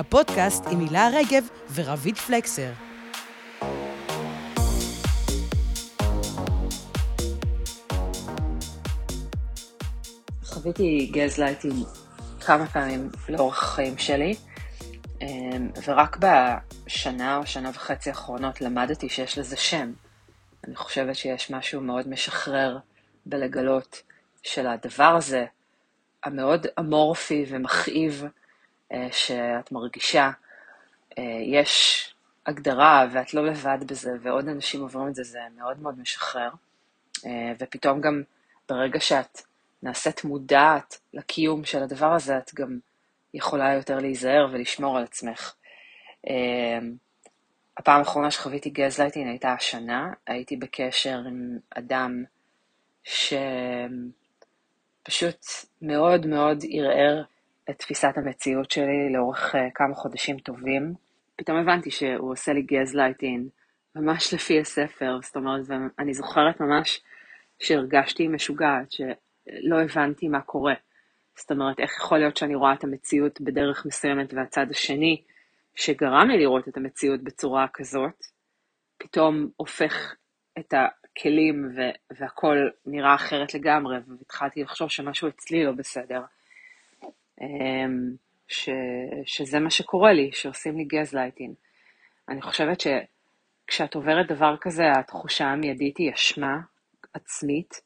הפודקאסט עם הילה רגב ורביד פלקסר. חוויתי גזלייטים כמה פעמים לאורך החיים שלי, אמ, ורק בשנה או שנה וחצי האחרונות למדתי שיש לזה שם. אני חושבת שיש משהו מאוד משחרר בלגלות של הדבר הזה, המאוד אמורפי ומכאיב שאת מרגישה. אה, יש הגדרה ואת לא לבד בזה, ועוד אנשים עוברים את זה, זה מאוד מאוד משחרר. אה, ופתאום גם ברגע שאת נעשית מודעת לקיום של הדבר הזה, את גם יכולה יותר להיזהר ולשמור על עצמך. הפעם האחרונה שחוויתי גזלייטין הייתה השנה, הייתי בקשר עם אדם שפשוט מאוד מאוד ערער את תפיסת המציאות שלי לאורך uh, כמה חודשים טובים. פתאום הבנתי שהוא עושה לי גזלייטין, ממש לפי הספר, זאת אומרת, ואני זוכרת ממש שהרגשתי משוגעת, שלא הבנתי מה קורה. זאת אומרת, איך יכול להיות שאני רואה את המציאות בדרך מסוימת והצד השני, שגרם לי לראות את המציאות בצורה כזאת, פתאום הופך את הכלים והכל נראה אחרת לגמרי, והתחלתי לחשוב שמשהו אצלי לא בסדר. אמ, ש, שזה מה שקורה לי, שעושים לי גזלייטין. אני חושבת שכשאת עוברת דבר כזה, התחושה המיידית היא אשמה עצמית.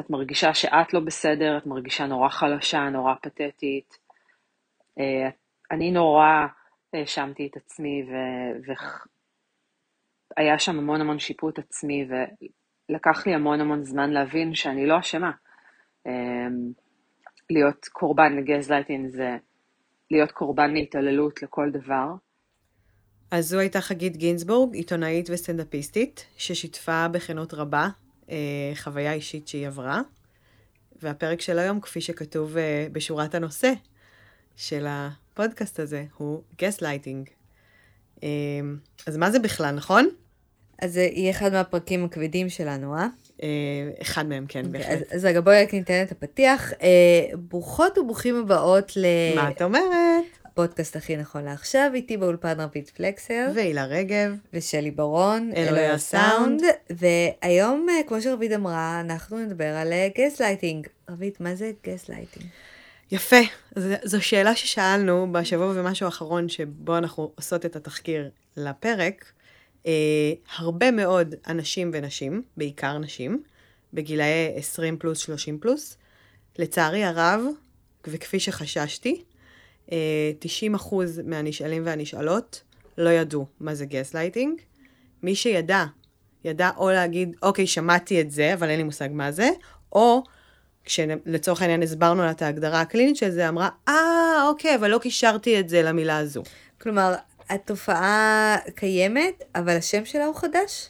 את מרגישה שאת לא בסדר, את מרגישה נורא חלשה, נורא פתטית. אה, אני נורא האשמתי את עצמי, והיה שם המון המון שיפוט עצמי, ולקח לי המון המון זמן להבין שאני לא אשמה. להיות קורבן לגזלייטינג זה להיות קורבן להתעללות לכל דבר. אז זו הייתה חגית גינזבורג, עיתונאית וסטנדאפיסטית, ששיתפה בכנות רבה אה, חוויה אישית שהיא עברה. והפרק של היום, כפי שכתוב אה, בשורת הנושא של הפודקאסט הזה, הוא גזלייטינג. אה, אז מה זה בכלל, נכון? אז זה יהיה אחד מהפרקים הכבדים שלנו, אה? אה, אחד מהם, כן, okay, אוקיי, בהחלט. אז, אז רגע, בואי רק ניתן את הפתיח. אה, ברוכות וברוכים הבאות ל... מה את אומרת? הפודקאסט הכי נכון לעכשיו, איתי באולפן רבית פלקסר. והילה רגב. ושלי ברון. אלוהי הסאונד. והיום, אה, כמו שרבית אמרה, אנחנו נדבר על גזלייטינג. רבית, מה זה גזלייטינג? יפה. ז, זו שאלה ששאלנו בשבוע ומשהו האחרון שבו אנחנו עושות את התחקיר לפרק. אה, הרבה מאוד אנשים ונשים, בעיקר נשים, בגילאי 20 פלוס, 30 פלוס, לצערי הרב, וכפי שחששתי, אה, 90 אחוז מהנשאלים והנשאלות לא ידעו מה זה גזלייטינג. מי שידע, ידע או להגיד, אוקיי, שמעתי את זה, אבל אין לי מושג מה זה, או כשלצורך העניין הסברנו לה את ההגדרה הקלינית של זה, אמרה, אה, אוקיי, אבל לא קישרתי את זה למילה הזו. כלומר, התופעה קיימת, אבל השם שלה הוא חדש?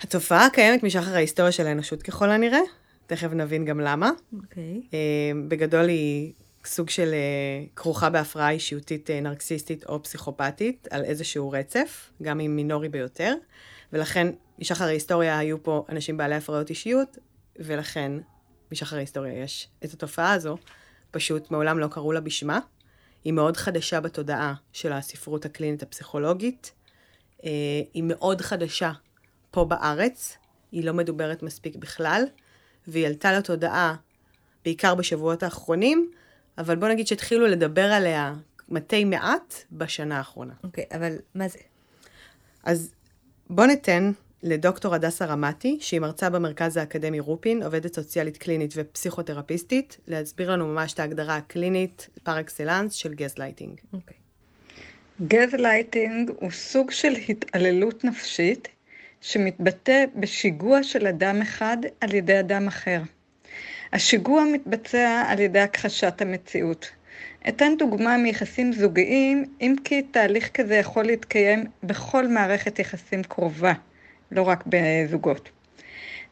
התופעה קיימת משחר ההיסטוריה של האנושות ככל הנראה, תכף נבין גם למה. אוקיי. Okay. אה, בגדול היא סוג של אה, כרוכה בהפרעה אישיותית אה, נרקסיסטית או פסיכופתית על איזשהו רצף, גם אם מינורי ביותר, ולכן משחר ההיסטוריה היו פה אנשים בעלי הפרעות אישיות, ולכן משחר ההיסטוריה יש את התופעה הזו, פשוט מעולם לא קראו לה בשמה. היא מאוד חדשה בתודעה של הספרות הקלינית הפסיכולוגית. אה, היא מאוד חדשה פה בארץ, היא לא מדוברת מספיק בכלל, והיא עלתה לתודעה בעיקר בשבועות האחרונים, אבל בוא נגיד שהתחילו לדבר עליה מתי מעט בשנה האחרונה. אוקיי, okay, אבל מה זה? אז בוא ניתן לדוקטור הדסה רמתי, שהיא מרצה במרכז האקדמי רופין, עובדת סוציאלית קלינית ופסיכותרפיסטית, להסביר לנו ממש את ההגדרה הקלינית פר אקסלנס של גזלייטינג. אוקיי. גזלייטינג הוא סוג של התעללות נפשית שמתבטא בשיגוע של אדם אחד על ידי אדם אחר. השיגוע מתבצע על ידי הכחשת המציאות. אתן דוגמה מיחסים זוגיים, אם כי תהליך כזה יכול להתקיים בכל מערכת יחסים קרובה. לא רק בזוגות.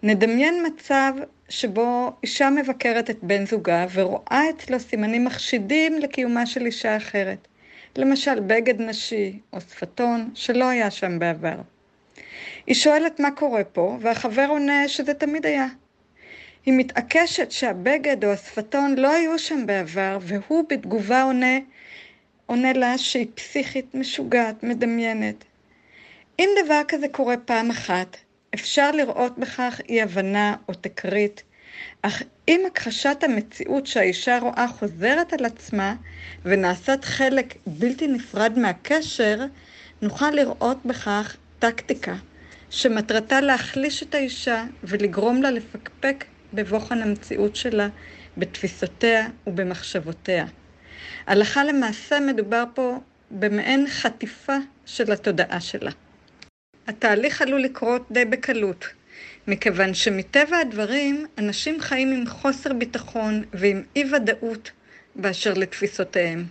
נדמיין מצב שבו אישה מבקרת את בן זוגה ורואה אצלו סימנים מחשידים לקיומה של אישה אחרת. למשל בגד נשי או שפתון שלא היה שם בעבר. היא שואלת מה קורה פה, והחבר עונה שזה תמיד היה. היא מתעקשת שהבגד או השפתון לא היו שם בעבר, והוא בתגובה עונה, עונה לה שהיא פסיכית משוגעת, מדמיינת. אם דבר כזה קורה פעם אחת, אפשר לראות בכך אי הבנה או תקרית, אך אם הכחשת המציאות שהאישה רואה חוזרת על עצמה ונעשית חלק בלתי נפרד מהקשר, נוכל לראות בכך טקטיקה שמטרתה להחליש את האישה ולגרום לה לפקפק בבוחן המציאות שלה, בתפיסותיה ובמחשבותיה. הלכה למעשה מדובר פה במעין חטיפה של התודעה שלה. התהליך עלול לקרות די בקלות, מכיוון שמטבע הדברים אנשים חיים עם חוסר ביטחון ועם אי ודאות באשר לתפיסותיהם.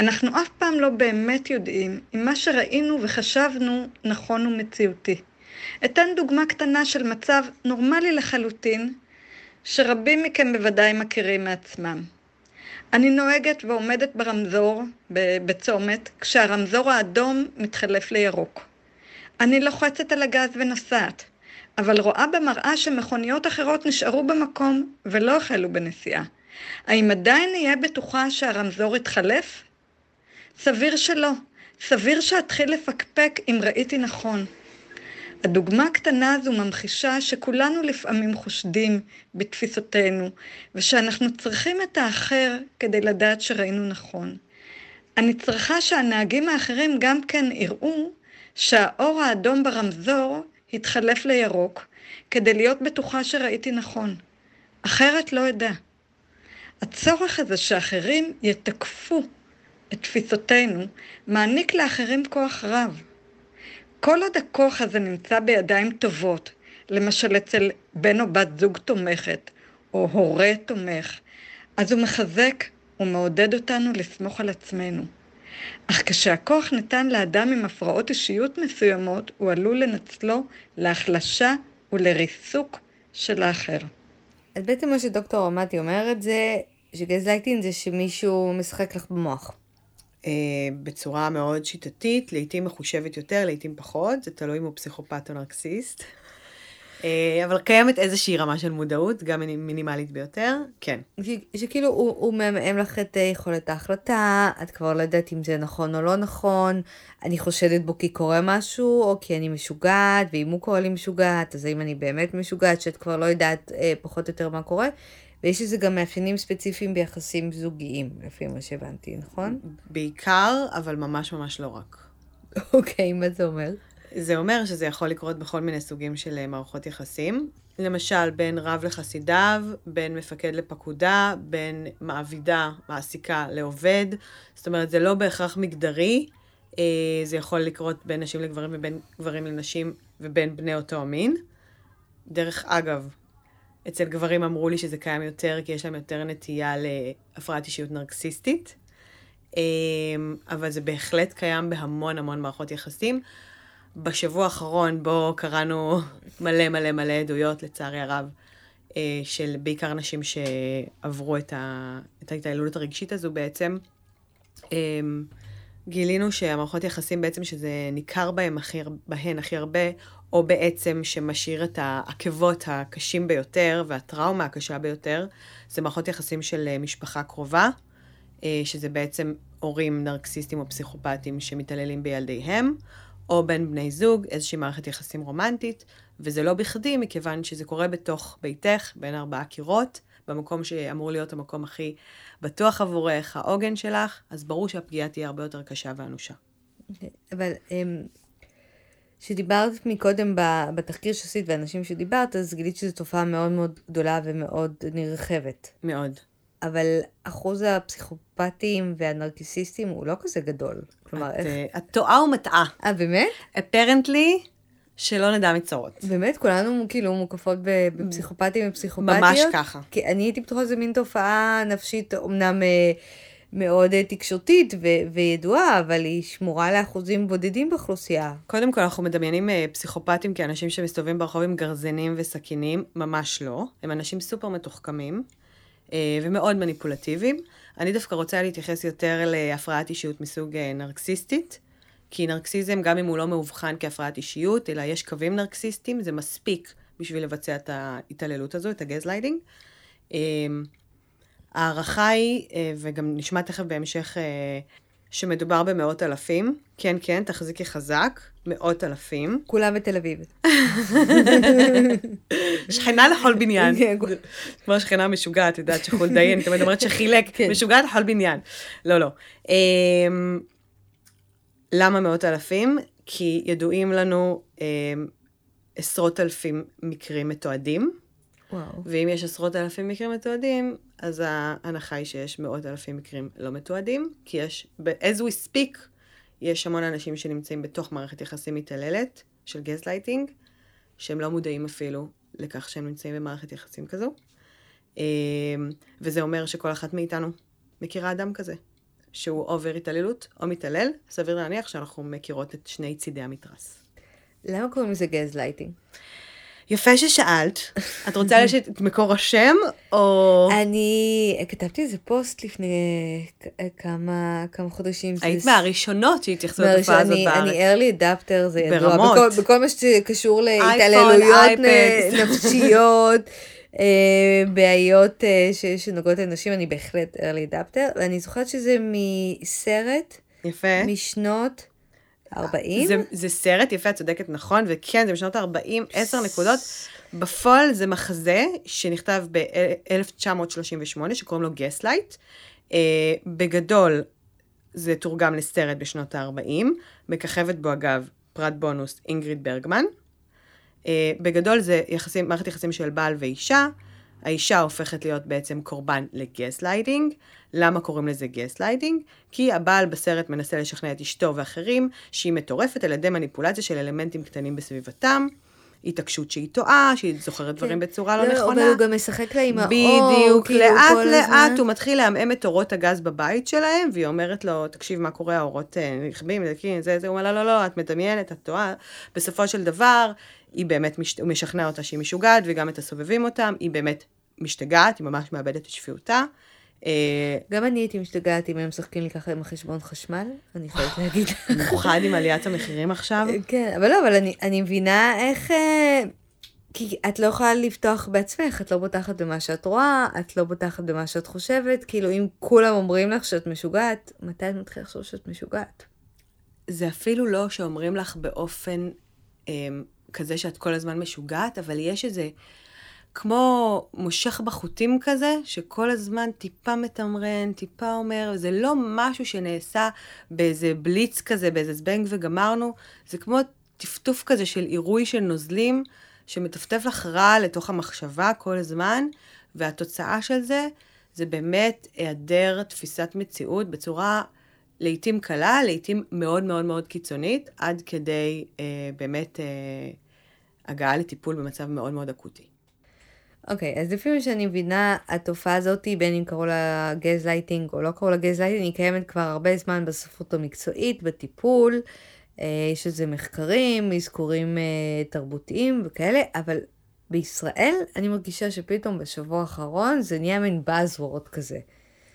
אנחנו אף פעם לא באמת יודעים אם מה שראינו וחשבנו נכון ומציאותי. אתן דוגמה קטנה של מצב נורמלי לחלוטין, שרבים מכם בוודאי מכירים מעצמם. אני נוהגת ועומדת ברמזור, בצומת, כשהרמזור האדום מתחלף לירוק. אני לוחצת על הגז ונוסעת, אבל רואה במראה שמכוניות אחרות נשארו במקום ולא החלו בנסיעה. האם עדיין אהיה בטוחה שהרמזור התחלף? סביר שלא. סביר שאתחיל לפקפק אם ראיתי נכון. הדוגמה הקטנה הזו ממחישה שכולנו לפעמים חושדים בתפיסותינו, ושאנחנו צריכים את האחר כדי לדעת שראינו נכון. אני צריכה שהנהגים האחרים גם כן יראו שהאור האדום ברמזור התחלף לירוק, כדי להיות בטוחה שראיתי נכון. אחרת לא אדע. הצורך הזה שאחרים יתקפו את תפיסותינו, מעניק לאחרים כוח רב. כל עוד הכוח הזה נמצא בידיים טובות, למשל אצל בן או בת זוג תומכת, או הורה תומך, אז הוא מחזק ומעודד אותנו לסמוך על עצמנו. אך כשהכוח ניתן לאדם עם הפרעות אישיות מסוימות, הוא עלול לנצלו להחלשה ולריסוק של האחר. אז בעצם מה שדוקטור רמתי אומרת זה שגזלייטינג זה שמישהו משחק לך במוח. אה, בצורה מאוד שיטתית, לעתים מחושבת יותר, לעתים פחות, זה תלוי אם הוא פסיכופת או נרקסיסט. אה, אבל קיימת איזושהי רמה של מודעות, גם מינימלית ביותר, כן. שכאילו הוא, הוא מעמעם לך את אה, יכולת ההחלטה, את כבר לא יודעת אם זה נכון או לא נכון, אני חושדת בו כי קורה משהו, או כי אני משוגעת, ואם הוא קורא לי משוגעת, אז האם אני באמת משוגעת, שאת כבר לא יודעת אה, פחות או יותר מה קורה. ויש לזה גם מאפיינים ספציפיים ביחסים זוגיים, לפי מה שהבנתי, נכון? בעיקר, אבל ממש ממש לא רק. אוקיי, מה זה אומר? זה אומר שזה יכול לקרות בכל מיני סוגים של אה, מערכות יחסים. למשל, בין רב לחסידיו, בין מפקד לפקודה, בין מעבידה, מעסיקה, לעובד. זאת אומרת, זה לא בהכרח מגדרי, אה, זה יכול לקרות בין נשים לגברים ובין גברים לנשים ובין בני אותו המין. דרך אגב, אצל גברים אמרו לי שזה קיים יותר, כי יש להם יותר נטייה להפרעת אישיות נרקסיסטית. אה, אבל זה בהחלט קיים בהמון המון מערכות יחסים. בשבוע האחרון בו קראנו מלא מלא מלא עדויות, לצערי הרב, אה, של בעיקר נשים שעברו את, ה, את ההתעללות הרגשית הזו בעצם, אה, גילינו שהמערכות יחסים בעצם שזה ניכר בהם הכי, בהן הכי הרבה, או בעצם שמשאיר את העקבות הקשים ביותר והטראומה הקשה ביותר, זה מערכות יחסים של אה, משפחה קרובה, שזה בעצם הורים נרקסיסטים או פסיכופטים שמתעללים בילדיהם, או בין בני זוג, איזושהי מערכת יחסים רומנטית, וזה לא בכדי, מכיוון שזה קורה בתוך ביתך, בין ארבעה קירות, במקום שאמור להיות המקום הכי בטוח עבורך, העוגן שלך, אז ברור שהפגיעה תהיה הרבה יותר קשה ואנושה. אבל כשדיברת אמ, מקודם בתחקיר שעשית ואנשים שדיברת, אז גילית שזו תופעה מאוד מאוד גדולה ומאוד נרחבת. מאוד. אבל אחוז הפסיכופטים והנרקיסיסטים הוא לא כזה גדול. כלומר, איך... אה, את טועה ומטעה. אה, באמת? אפרנטלי, שלא נדע מצרות. באמת? כולנו כאילו מוקפות בפסיכופטים ופסיכופטיות? ממש ככה. כי אני הייתי בטוחה שזו מין תופעה נפשית, אמנם אה, מאוד אה, תקשורתית ו- וידועה, אבל היא שמורה לאחוזים בודדים באוכלוסייה. קודם כל, אנחנו מדמיינים פסיכופטים כאנשים שמסתובבים ברחוב עם גרזנים וסכינים, ממש לא. הם אנשים סופר מתוחכמים. אה, ומאוד מניפולטיביים. אני דווקא רוצה להתייחס יותר להפרעת אישיות מסוג אה, נרקסיסטית, כי נרקסיזם, גם אם הוא לא מאובחן כהפרעת אישיות, אלא יש קווים נרקסיסטיים, זה מספיק בשביל לבצע את ההתעללות הזו, את הגזלייטינג. אה, ההערכה היא, וגם נשמע תכף בהמשך שמדובר במאות אלפים. כן, כן, תחזיקי חזק, מאות אלפים. כולם בתל אביב. שכנה לכל בניין. כן. כמו שכנה משוגעת, את יודעת שחולדאי, אני תמיד אומרת שחילק, כן. משוגעת לכל בניין. לא, לא. אמ, למה מאות אלפים? כי ידועים לנו אמ, עשרות אלפים מקרים מתועדים, וואו. ואם יש עשרות אלפים מקרים מתועדים, אז ההנחה היא שיש מאות אלפים מקרים לא מתועדים, כי יש, as we speak, יש המון אנשים שנמצאים בתוך מערכת יחסים מתעללת של גזלייטינג, שהם לא מודעים אפילו לכך שהם נמצאים במערכת יחסים כזו. אמ, וזה אומר שכל אחת מאיתנו מכירה אדם כזה, שהוא עובר התעללות או מתעלל, סביר להניח שאנחנו מכירות את שני צידי המתרס. למה קוראים לזה גזלייטינג? יפה ששאלת. את רוצה לתת את מקור השם, או... אני כתבתי איזה פוסט לפני כמה, כמה חודשים. היית מהראשונות שהתייחסו לתופעה הזאת אני- בארץ. אני early adapter, זה ידוע. ברמות. בכל, בכל מה שקשור להתעללויות נפשיות, אה, בעיות אה, ש- שנוגעות לנשים, אני בהחלט early adapter, ואני זוכרת שזה מסרט יפה. משנות 40. זה, זה סרט, יפה, את צודקת, נכון, וכן, זה בשנות ה-40, עשר נקודות. בפועל זה מחזה שנכתב ב-1938, שקוראים לו גסלייט. אה, בגדול, זה תורגם לסרט בשנות ה-40, מככבת בו אגב פרט בונוס אינגריד ברגמן. אה, בגדול זה יחסים, מערכת יחסים של בעל ואישה, האישה הופכת להיות בעצם קורבן לגסלייטינג. למה קוראים לזה גסלייטינג? כי הבעל בסרט מנסה לשכנע את אשתו ואחרים שהיא מטורפת על ידי מניפולציה של אלמנטים קטנים בסביבתם, התעקשות שהיא טועה, שהיא זוכרת דברים בצורה לא נכונה. אבל הוא גם משחק לה עם האור, בדיוק, כאילו, לאט כל לאט הזמן. הוא מתחיל לעמעם את אורות הגז בבית שלהם, והיא אומרת לו, תקשיב, מה קורה, האורות אה, נכבים, נדלקים, זה, זה, הוא אומר, לא, לא, לא, את מדמיינת, את טועה. בסופו של דבר, היא באמת, מש... הוא משכנע אותה שהיא משוגעת, וגם את הסובבים אותם, היא באמת משתגעת, היא ממש מאבדת את שפיותה. אה, גם אני הייתי משתגעת אם הם משחקים לי ככה עם החשבון חשמל, אני חייבת להגיד. במיוחד עם עליית המחירים עכשיו. כן, אבל לא, אבל אני, מבינה איך... אה, כי את לא יכולה לפתוח בעצמך, את לא בוטחת במה שאת רואה, את לא בוטחת במה שאת חושבת, כאילו אם כולם אומרים לך שאת משוגעת, מתי את מתחילה לחשוב שאת משוגעת? זה אפילו לא שאומרים לך באופן אה, כזה שאת כל הזמן משוגעת, אבל יש איזה, כמו מושך בחוטים כזה, שכל הזמן טיפה מתמרן, טיפה אומר, זה לא משהו שנעשה באיזה בליץ כזה, באיזה זבנג וגמרנו, זה כמו טפטוף כזה של עירוי של נוזלים, שמטפטף לך רע לתוך המחשבה כל הזמן, והתוצאה של זה, זה באמת היעדר תפיסת מציאות בצורה לעתים קלה, לעתים מאוד מאוד מאוד קיצונית, עד כדי אה, באמת אה, הגעה לטיפול במצב מאוד מאוד אקוטי. אוקיי, אז לפי מה שאני מבינה, התופעה הזאת, בין אם קראו לה גזלייטינג או לא קראו לה גזלייטינג, היא קיימת כבר הרבה זמן בספרות המקצועית, בטיפול, אה, יש לזה מחקרים, אזכורים אה, תרבותיים וכאלה, אבל בישראל אני מרגישה שפתאום בשבוע האחרון זה נהיה מין buzzword כזה.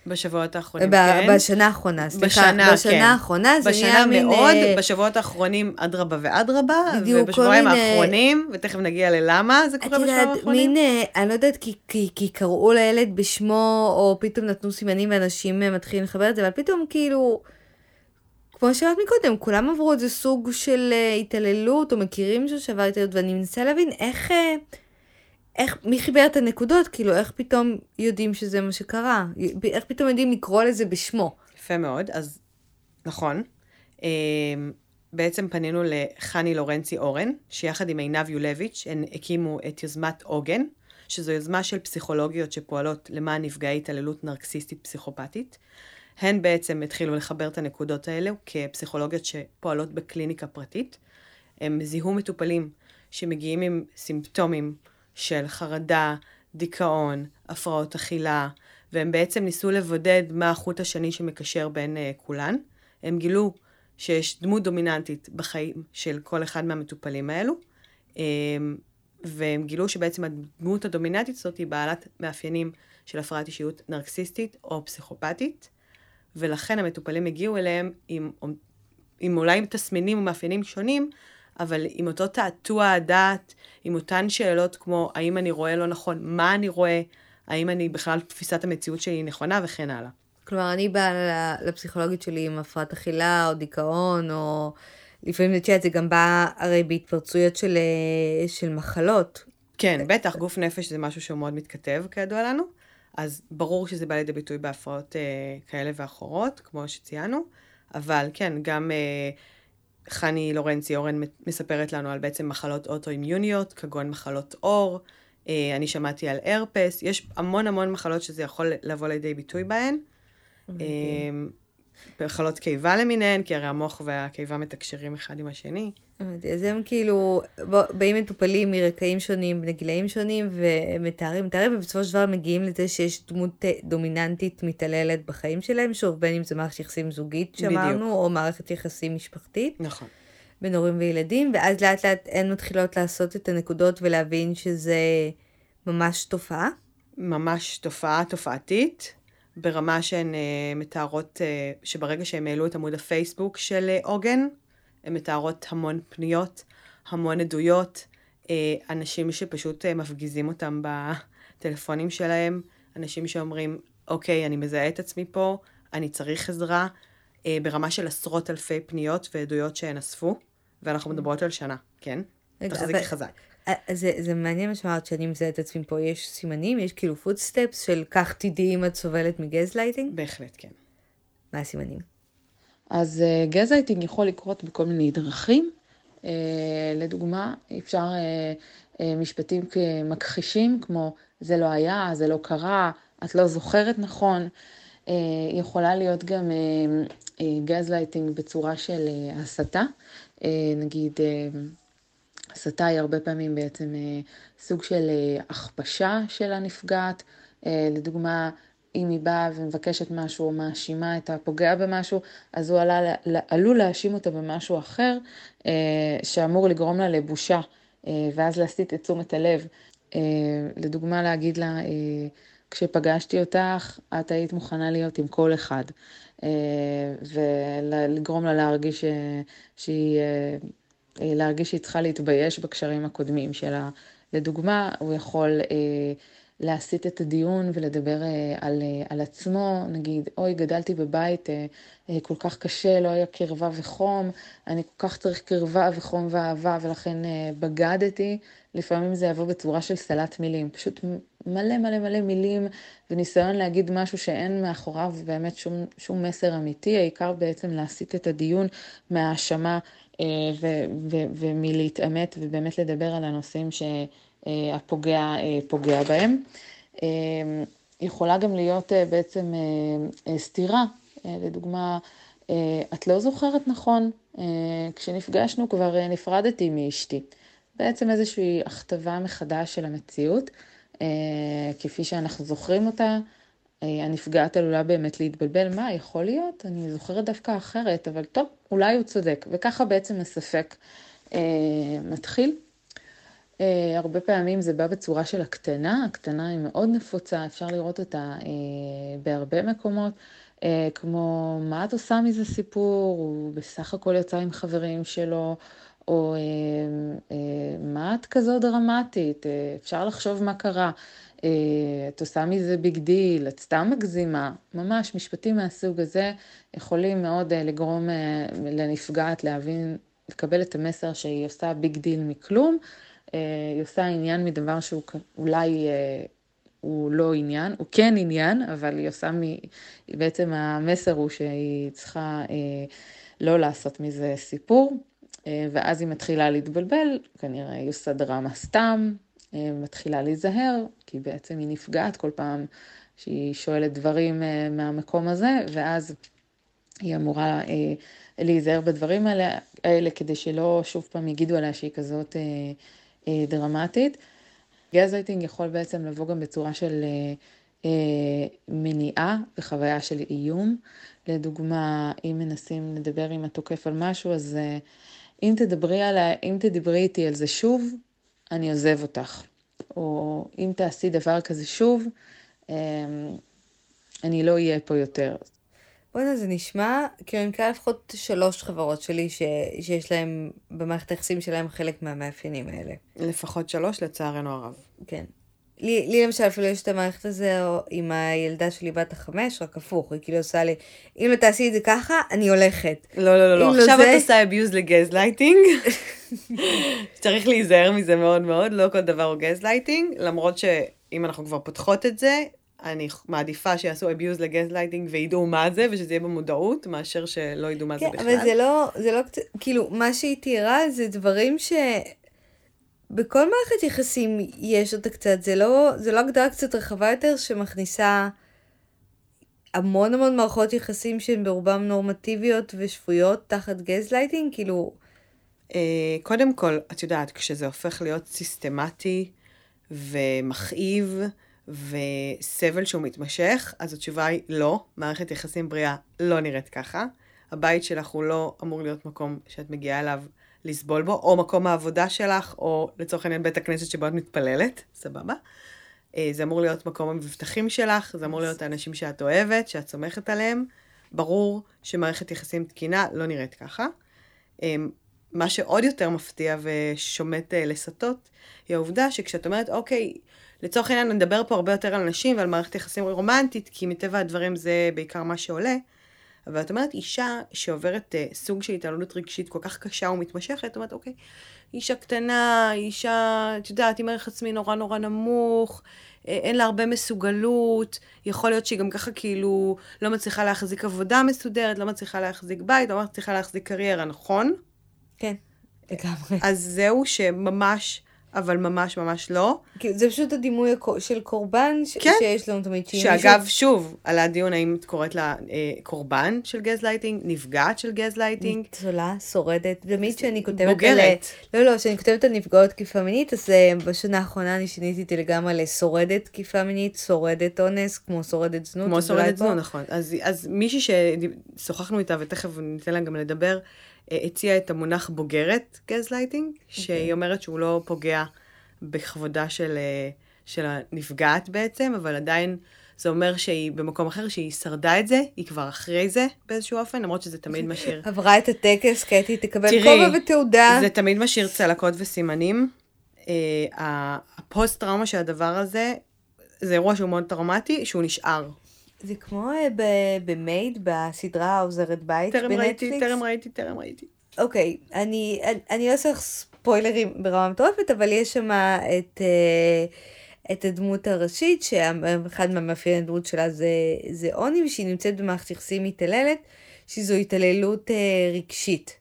בשבועות האחרונים, ב- כן. בשנה האחרונה, סליחה, בשנה, בשנה כן. האחרונה זה בשנה נהיה מין... מאוד, אה, בשבועות האחרונים אדרבה ואדרבה, בדיוק, ובשבועיים מיני- האחרונים, ותכף נגיע ללמה זה את קורה בשבועיים יודעת, האחרונים. מין, אה, אני לא יודעת, כי, כי, כי קראו לילד בשמו, או פתאום נתנו סימנים ואנשים אה, מתחילים לחבר את זה, אבל פתאום כאילו, כמו שאמרת מקודם, כולם עברו איזה סוג של התעללות, או מכירים מישהו שעבר התעללות, ואני מנסה להבין איך, אה, איך, מי חיבר את הנקודות, כאילו, איך פתאום יודעים שזה מה שקרה, איך פתאום יודעים לקרוא לזה בשמו. יפה מאוד, אז נכון. אה, בעצם פנינו לחני לורנצי אורן, שיחד עם עינב יולביץ', הן הקימו את יוזמת עוגן, שזו יוזמה של פסיכולוגיות שפועלות למען נפגעי התעללות נרקסיסטית פסיכופתית. הן בעצם התחילו לחבר את הנקודות האלו כפסיכולוגיות שפועלות בקליניקה פרטית. הם זיהו מטופלים שמגיעים עם סימפטומים של חרדה, דיכאון, הפרעות אכילה, והם בעצם ניסו לבודד מה החוט השני שמקשר בין uh, כולן. הם גילו שיש דמות דומיננטית בחיים של כל אחד מהמטופלים האלו, um, והם גילו שבעצם הדמות הדומיננטית הזאת היא בעלת מאפיינים של הפרעת אישיות נרקסיסטית או פסיכופתית, ולכן המטופלים הגיעו אליהם עם, עם אולי עם תסמינים ומאפיינים שונים, אבל עם אותו תעתוע הדעת, עם אותן שאלות כמו האם אני רואה לא נכון, מה אני רואה, האם אני בכלל תפיסת המציאות שלי נכונה וכן הלאה. כלומר, אני באה לפסיכולוגית שלי עם הפרעת אכילה או דיכאון, או לפעמים, את יודעת, זה גם בא הרי בהתפרצויות של, אה, של מחלות. כן, בטח, גוף נפש זה משהו שהוא מאוד מתכתב, כידוע לנו. אז ברור שזה בא לידי ביטוי בהפרעות אה, כאלה ואחרות, כמו שציינו, אבל כן, גם אה, חני לורנצי אורן מספרת לנו על בעצם מחלות אוטואימיוניות, כגון מחלות עור, אה, אני שמעתי על הרפס, יש המון המון מחלות שזה יכול לבוא לידי ביטוי בהן. מחלות קיבה למיניהן, כי הרי המוח והקיבה מתקשרים אחד עם השני. אז הם כאילו באים מטופלים מרקעים שונים, בני גילאים שונים, ומתארים, מתארים, ובסופו של דבר מגיעים לזה שיש דמות דומיננטית מתעללת בחיים שלהם, שוב, בין אם זה מערכת יחסים זוגית שאמרנו, או מערכת יחסים משפחתית. נכון. בין הורים וילדים, ואז לאט לאט הן מתחילות לעשות את הנקודות ולהבין שזה ממש תופעה. ממש תופעה תופעתית, ברמה שהן uh, מתארות, uh, שברגע שהם העלו את עמוד הפייסבוק של uh, עוגן, הן מתארות המון פניות, המון עדויות, uh, אנשים שפשוט uh, מפגיזים אותם בטלפונים שלהם, אנשים שאומרים, אוקיי, אני מזהה את עצמי פה, אני צריך עזרה, אה, ברמה של עשרות אלפי פניות ועדויות שהן אספו, ואנחנו מדברות על שנה, כן? תחזיקי חזק. אה, זה, זה מעניין מה שאמרת שאני מזהה את עצמי פה, יש סימנים, יש כאילו footsteps של כך תדעי אם את סובלת מגזלייטינג? בהחלט, כן. מה הסימנים? אז אה, גזלייטינג יכול לקרות בכל מיני דרכים. אה, לדוגמה, אפשר אה, אה, משפטים מכחישים, כמו זה לא היה, זה לא קרה, את לא זוכרת נכון. אה, יכולה להיות גם גזלייטינג אה, אה, בצורה של אה, הסתה. אה, נגיד, אה, הסתה היא הרבה פעמים בעצם אה, סוג של אה, הכפשה של הנפגעת. אה, לדוגמה, אם היא באה ומבקשת משהו או מאשימה את הפוגע במשהו, אז הוא עלה, עלול להאשים אותה במשהו אחר, שאמור לגרום לה לבושה, ואז להסיט את תשומת הלב. לדוגמה, להגיד לה, כשפגשתי אותך, את היית מוכנה להיות עם כל אחד, ולגרום לה להרגיש שהיא להרגיש שהיא צריכה להתבייש בקשרים הקודמים שלה. לדוגמה, הוא יכול אה, להסיט את הדיון ולדבר אה, על, אה, על עצמו, נגיד, אוי, גדלתי בבית אה, כל כך קשה, לא היה קרבה וחום, אני כל כך צריך קרבה וחום ואהבה, ולכן בגדתי. לפעמים זה יבוא בצורה של סלט מילים, פשוט מלא מלא מלא מילים וניסיון להגיד משהו שאין מאחוריו באמת שום, שום מסר אמיתי, העיקר בעצם להסיט את הדיון מהאשמה אה, ומלהתעמת ובאמת לדבר על הנושאים שהפוגע אה, פוגע בהם. אה, יכולה גם להיות בעצם סתירה, לדוגמה, את לא זוכרת נכון, כשנפגשנו כבר נפרדתי מאשתי. בעצם איזושהי הכתבה מחדש של המציאות, כפי שאנחנו זוכרים אותה, אה, הנפגעת עלולה באמת להתבלבל, מה, יכול להיות? אני זוכרת דווקא אחרת, אבל טוב, אולי הוא צודק. וככה בעצם הספק אה, מתחיל. אה, הרבה פעמים זה בא בצורה של הקטנה, הקטנה היא מאוד נפוצה, אפשר לראות אותה אה, בהרבה מקומות, אה, כמו מה את עושה מזה סיפור, הוא בסך הכל יצא עם חברים שלו, או אה, אה, מה את כזו דרמטית, אה, אפשר לחשוב מה קרה. אה, את עושה מזה big deal, את סתם מגזימה, ממש משפטים מהסוג הזה יכולים מאוד אה, לגרום אה, לנפגעת להבין, לקבל את המסר שהיא עושה big deal מכלום, היא עושה עניין מדבר שהוא אולי הוא לא עניין, הוא כן עניין, אבל היא עושה, מ... בעצם המסר הוא שהיא צריכה לא לעשות מזה סיפור, ואז היא מתחילה להתבלבל, כנראה היא עושה דרמה סתם, אה, מתחילה להיזהר, כי בעצם היא נפגעת כל פעם שהיא שואלת דברים אה, מהמקום הזה, ואז היא אמורה אה, להיזהר בדברים האלה, האלה כדי שלא שוב פעם יגידו עליה שהיא כזאת דרמטית. גזלייטינג יכול בעצם לבוא גם בצורה של מניעה וחוויה של איום. לדוגמה, אם מנסים לדבר עם התוקף על משהו, אז אם תדברי, על, אם תדברי איתי על זה שוב, אני עוזב אותך. או אם תעשי דבר כזה שוב, אמ, אני לא אהיה פה יותר. בוא'נה, זה נשמע, כאילו אני מכירה לפחות שלוש חברות שלי ש... שיש להם, במערכת היחסים שלהם חלק מהמאפיינים האלה. לפחות שלוש, לצערנו הרב. כן. לי, לי למשל אפילו יש את המערכת הזה עם הילדה שלי בת החמש, רק הפוך, היא כאילו עושה לי, אם לא תעשי את זה ככה, אני הולכת. לא, לא, לא, לא. לא עכשיו זה- את עושה abuse לגזלייטינג. צריך להיזהר מזה מאוד מאוד, לא כל דבר הוא גזלייטינג, למרות שאם אנחנו כבר פותחות את זה, אני מעדיפה שיעשו abuse לגזלייטינג וידעו מה זה, ושזה יהיה במודעות, מאשר שלא ידעו מה זה כן, בכלל. אבל זה לא, זה לא, כאילו, מה שהיא תיארה זה דברים ש... בכל מערכת יחסים יש אותה קצת, זה לא, זה לא הגדרה קצת רחבה יותר שמכניסה המון המון מערכות יחסים שהן ברובם נורמטיביות ושפויות תחת גזלייטינג, כאילו, אה, קודם כל, את יודעת, כשזה הופך להיות סיסטמטי ומכאיב וסבל שהוא מתמשך, אז התשובה היא לא, מערכת יחסים בריאה לא נראית ככה. הבית שלך הוא לא אמור להיות מקום שאת מגיעה אליו לסבול בו, או מקום העבודה שלך, או לצורך העניין בית הכנסת שבו את מתפללת, סבבה? אה, זה אמור להיות מקום המבטחים שלך, זה אמור להיות האנשים שאת אוהבת, שאת סומכת עליהם. ברור שמערכת יחסים תקינה לא נראית ככה. אמ, מה שעוד יותר מפתיע ושומט אה, לסטות, היא העובדה שכשאת אומרת, אוקיי, לצורך העניין נדבר פה הרבה יותר על נשים ועל מערכת יחסים רומנטית, כי מטבע הדברים זה בעיקר מה שעולה, אבל את אומרת אישה שעוברת אה, סוג של התעללות רגשית כל כך קשה ומתמשכת, את אומרת, אוקיי, אישה קטנה, אישה, את יודעת, עם ערך עצמי נורא נורא נמוך, אה, אין לה הרבה מסוגלות, יכול להיות שהיא גם ככה כאילו לא מצליחה להחזיק עבודה מסודרת, לא מצליחה להחזיק בית, לא מצליחה להחזיק קריירה, נכון? כן, לגמרי. אז זהו שממש, אבל ממש ממש לא. זה פשוט הדימוי של קורבן ש- כן. שיש לנו תמיד. שאגב, מישהו- שוב, עלה הדיון האם את קוראת לה אה, קורבן של גזלייטינג, נפגעת של גזלייטינג, ניצולה, שורדת, תמיד כשאני כותבת על... בוגרת. לא, לא, כשאני כותבת על נפגעות תקיפה מינית, אז אה, בשנה האחרונה אני שיניתי אותי לגמרי לשורדת תקיפה מינית, שורדת אונס, כמו שורדת זנות. כמו אז שורדת זנות, נכון. אז, אז מישהי ששוחחנו איתה, ותכף ניתן לה גם לדבר, אה, הציעה את המונח בוגרת גזלייטינג, שהיא אומרת שהוא לא פוגע בכבודה של, אה, של הנפגעת בעצם, אבל עדיין זה אומר שהיא במקום אחר, שהיא שרדה את זה, היא כבר אחרי זה באיזשהו אופן, למרות שזה תמיד משאיר. עברה את הטקס, קטי תקבל תראי, כובע ותעודה. זה תמיד משאיר צלקות וסימנים. אה, הפוסט-טראומה של הדבר הזה, זה אירוע שהוא מאוד טראומטי, שהוא נשאר. זה כמו אה, במייד, בסדרה העוזרת בית טרם ראיתי, בנטפליקס. טרם ראיתי, טרם ראיתי. אוקיי, אני, אני, אני לא לך ספוילרים ברמה מטורפת, אבל יש שם את, אה, את הדמות הראשית, שאחד מהמאפייני הדמות שלה זה, זה עוני, ושהיא נמצאת במערכת יחסים מתעללת, שזו התעללות אה, רגשית.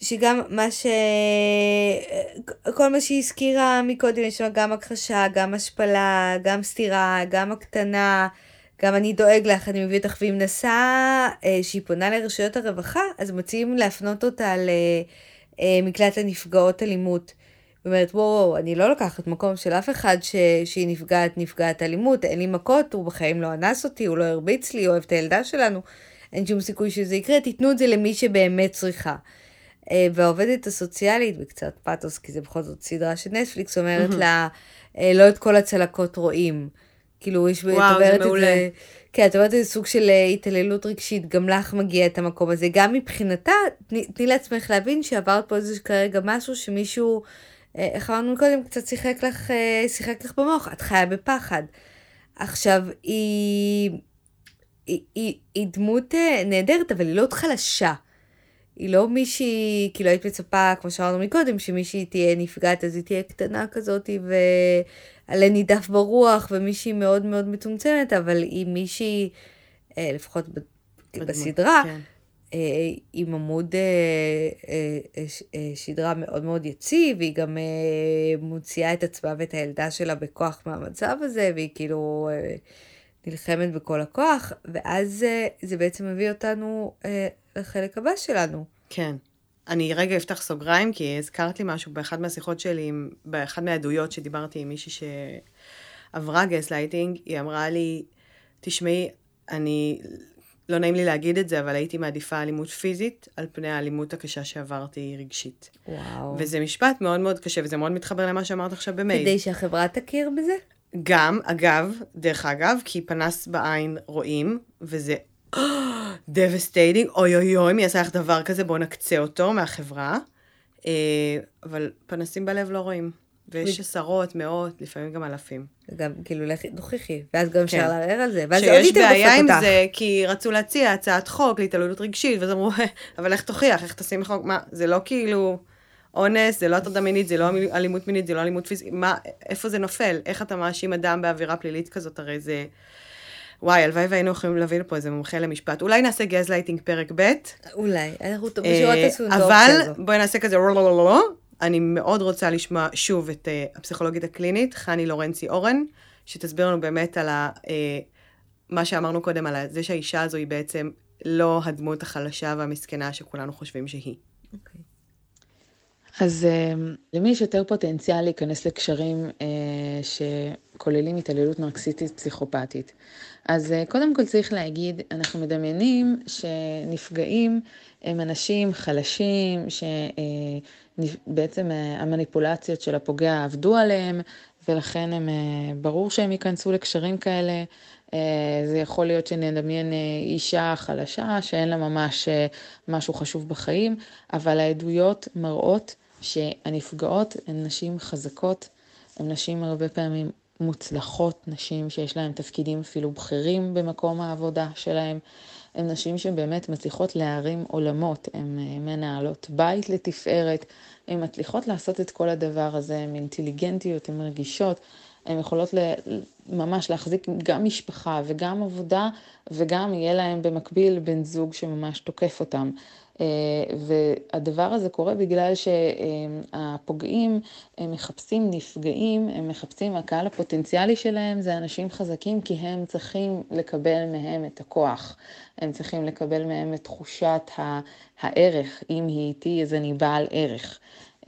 שגם מה ש... כל מה שהיא הזכירה מקודם, יש שם גם הכחשה, גם השפלה, גם סתירה, גם הקטנה, גם אני דואג לך, אני מביא אותך, והיא מנסה, אה, שהיא פונה לרשויות הרווחה, אז מציעים להפנות אותה למקלט לנפגעות אלימות. אומרת, וואו, אני לא לוקחת מקום של אף אחד ש... שהיא נפגעת, נפגעת אלימות, אין לי מכות, הוא בחיים לא אנס אותי, הוא לא הרביץ לי, אוהב את הילדה שלנו, אין שום סיכוי שזה יקרה, תיתנו את זה למי שבאמת צריכה. אה, והעובדת הסוציאלית, בקצת פאתוס, כי זה בכל זאת סדרה של נטפליקס, אומרת לה, אה, לא את כל הצלקות רואים. כאילו, יש, את וואו, זה אומרת את מעולה. זה, כן, את אומרת את זה סוג של אה, התעללות רגשית, גם לך מגיע את המקום הזה. גם מבחינתה, תני, תני לעצמך להבין שעברת פה איזה כרגע משהו שמישהו, אה, איך אמרנו קודם, קצת שיחק לך, אה, שיחק לך במוח, את חיה בפחד. עכשיו, היא, היא, היא, היא דמות נהדרת, אבל היא לא עוד חלשה. היא לא מישהי, כאילו היית מצפה, כמו שאמרנו מקודם, שמישהי תהיה נפגעת, אז היא תהיה קטנה כזאת ועלה נידף ברוח, ומישהי מאוד מאוד מצומצמת, אבל היא מישהי, אה, לפחות ב- בסדרה, כן. אה, עם עמוד אה, אה, אה, אה, שדרה מאוד מאוד יציב, והיא גם אה, מוציאה את עצמה ואת הילדה שלה בכוח מהמצב הזה, והיא כאילו נלחמת בכל הכוח, ואז זה בעצם מביא אותנו לחלק הבא שלנו. כן. אני רגע אפתח סוגריים, כי הזכרת לי משהו באחת מהשיחות שלי, באחת מהעדויות שדיברתי עם מישהי שעברה גזלייטינג, היא אמרה לי, תשמעי, אני, לא נעים לי להגיד את זה, אבל הייתי מעדיפה אלימות פיזית על פני האלימות הקשה שעברתי רגשית. וואו. וזה משפט מאוד מאוד קשה, וזה מאוד מתחבר למה שאמרת עכשיו במייל. כדי שהחברה תכיר בזה? גם, אגב, דרך אגב, כי פנס בעין רואים, וזה devastating, אוי אוי אוי, מי עשה לך דבר כזה, בואו נקצה אותו מהחברה. אה, אבל פנסים בלב לא רואים. ויש עשרות, מאות, לפעמים גם אלפים. גם כאילו לכי תוכיחי, ואז גם אפשר כן. לערער על זה, ואז עוד שיש יותר בעיה דופק עם אותך. זה, כי רצו להציע הצעת חוק להתעללות רגשית, ואז אמרו, אבל איך תוכיח, איך תשים חוק, מה, זה לא כאילו אונס, זה לא הטרדה מינית, זה לא אלימות מינית, זה לא אלימות פיזית, מה, איפה זה נופל? איך אתה מאשים אדם בעבירה פלילית כזאת? הרי זה... וואי, הלוואי והיינו יכולים להביא לפה איזה מומחה למשפט. אולי נעשה גזלייטינג פרק ב', אולי, אנחנו אה, תעשו אבל. בואי נעשה כזה לא, לא, לא, לא. אני מאוד רוצה לשמוע שוב את אה, הפסיכולוגית הקלינית, חני לורנצי אורן, שתסביר לנו באמת על ה, אה, מה שאמרנו קודם, על זה שהאישה הזו היא בעצם לא הדמות החלשה והמסכנה שכולנו חושבים שהיא. אז אה, למי יש יותר פוטנציאל להיכנס לקשרים שכוללים התעללות נרקסיסטית פסיכופתית? אז אה, קודם כל צריך להגיד, אנחנו מדמיינים שנפגעים הם אנשים חלשים, שבעצם המניפולציות של הפוגע עבדו עליהם, ולכן הם, אה, ברור שהם ייכנסו לקשרים כאלה. אה, זה יכול להיות שנדמיין אה, אישה חלשה שאין לה ממש אה, משהו חשוב בחיים, אבל העדויות מראות שהנפגעות הן נשים חזקות, הן נשים הרבה פעמים מוצלחות, נשים שיש להן תפקידים אפילו בכירים במקום העבודה שלהן. הן נשים שבאמת מצליחות להרים עולמות, הן אה, מנהלות בית לתפארת, הן מצליחות לעשות את כל הדבר הזה, הן אינטליגנטיות, הן רגישות, הן יכולות ממש להחזיק גם משפחה וגם עבודה, וגם יהיה להן במקביל בן זוג שממש תוקף אותם. אה, והדבר הזה קורה בגלל שהפוגעים הם מחפשים נפגעים, הם מחפשים, הקהל הפוטנציאלי שלהם זה אנשים חזקים כי הם צריכים לקבל מהם את הכוח, הם צריכים לקבל מהם את תחושת הערך, אם היא איתי אז אני בעל ערך.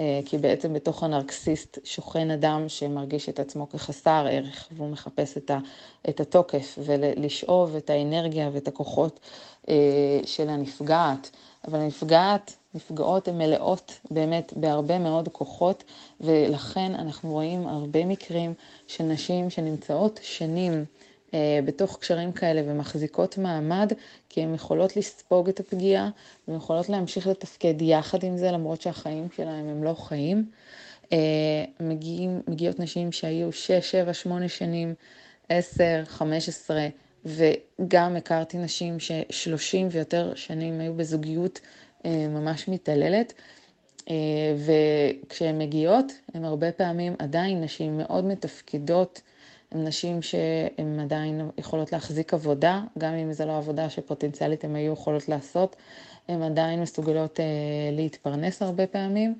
אה, כי בעצם בתוך הנרקסיסט שוכן אדם שמרגיש את עצמו כחסר ערך, והוא מחפש את, ה, את התוקף ולשאוב את האנרגיה ואת הכוחות אה, של הנפגעת. אבל הנפגעת, נפגעות הן מלאות באמת בהרבה מאוד כוחות, ולכן אנחנו רואים הרבה מקרים של נשים שנמצאות שנים אה, בתוך קשרים כאלה ומחזיקות מעמד, כי הן יכולות לספוג את הפגיעה, והן יכולות להמשיך לתפקד יחד עם זה, למרות שהחיים שלהם הם לא חיים. אה, מגיעים, מגיעות נשים שהיו 6, 7, 8 שנים, 10, 15, וגם הכרתי נשים ש-30 ויותר שנים היו בזוגיות אה, ממש מתעללת. אה, וכשהן מגיעות, הן הרבה פעמים עדיין נשים מאוד מתפקדות, הן נשים שהן עדיין יכולות להחזיק עבודה, גם אם זו לא עבודה שפוטנציאלית הן היו יכולות לעשות, הן עדיין מסוגלות אה, להתפרנס הרבה פעמים,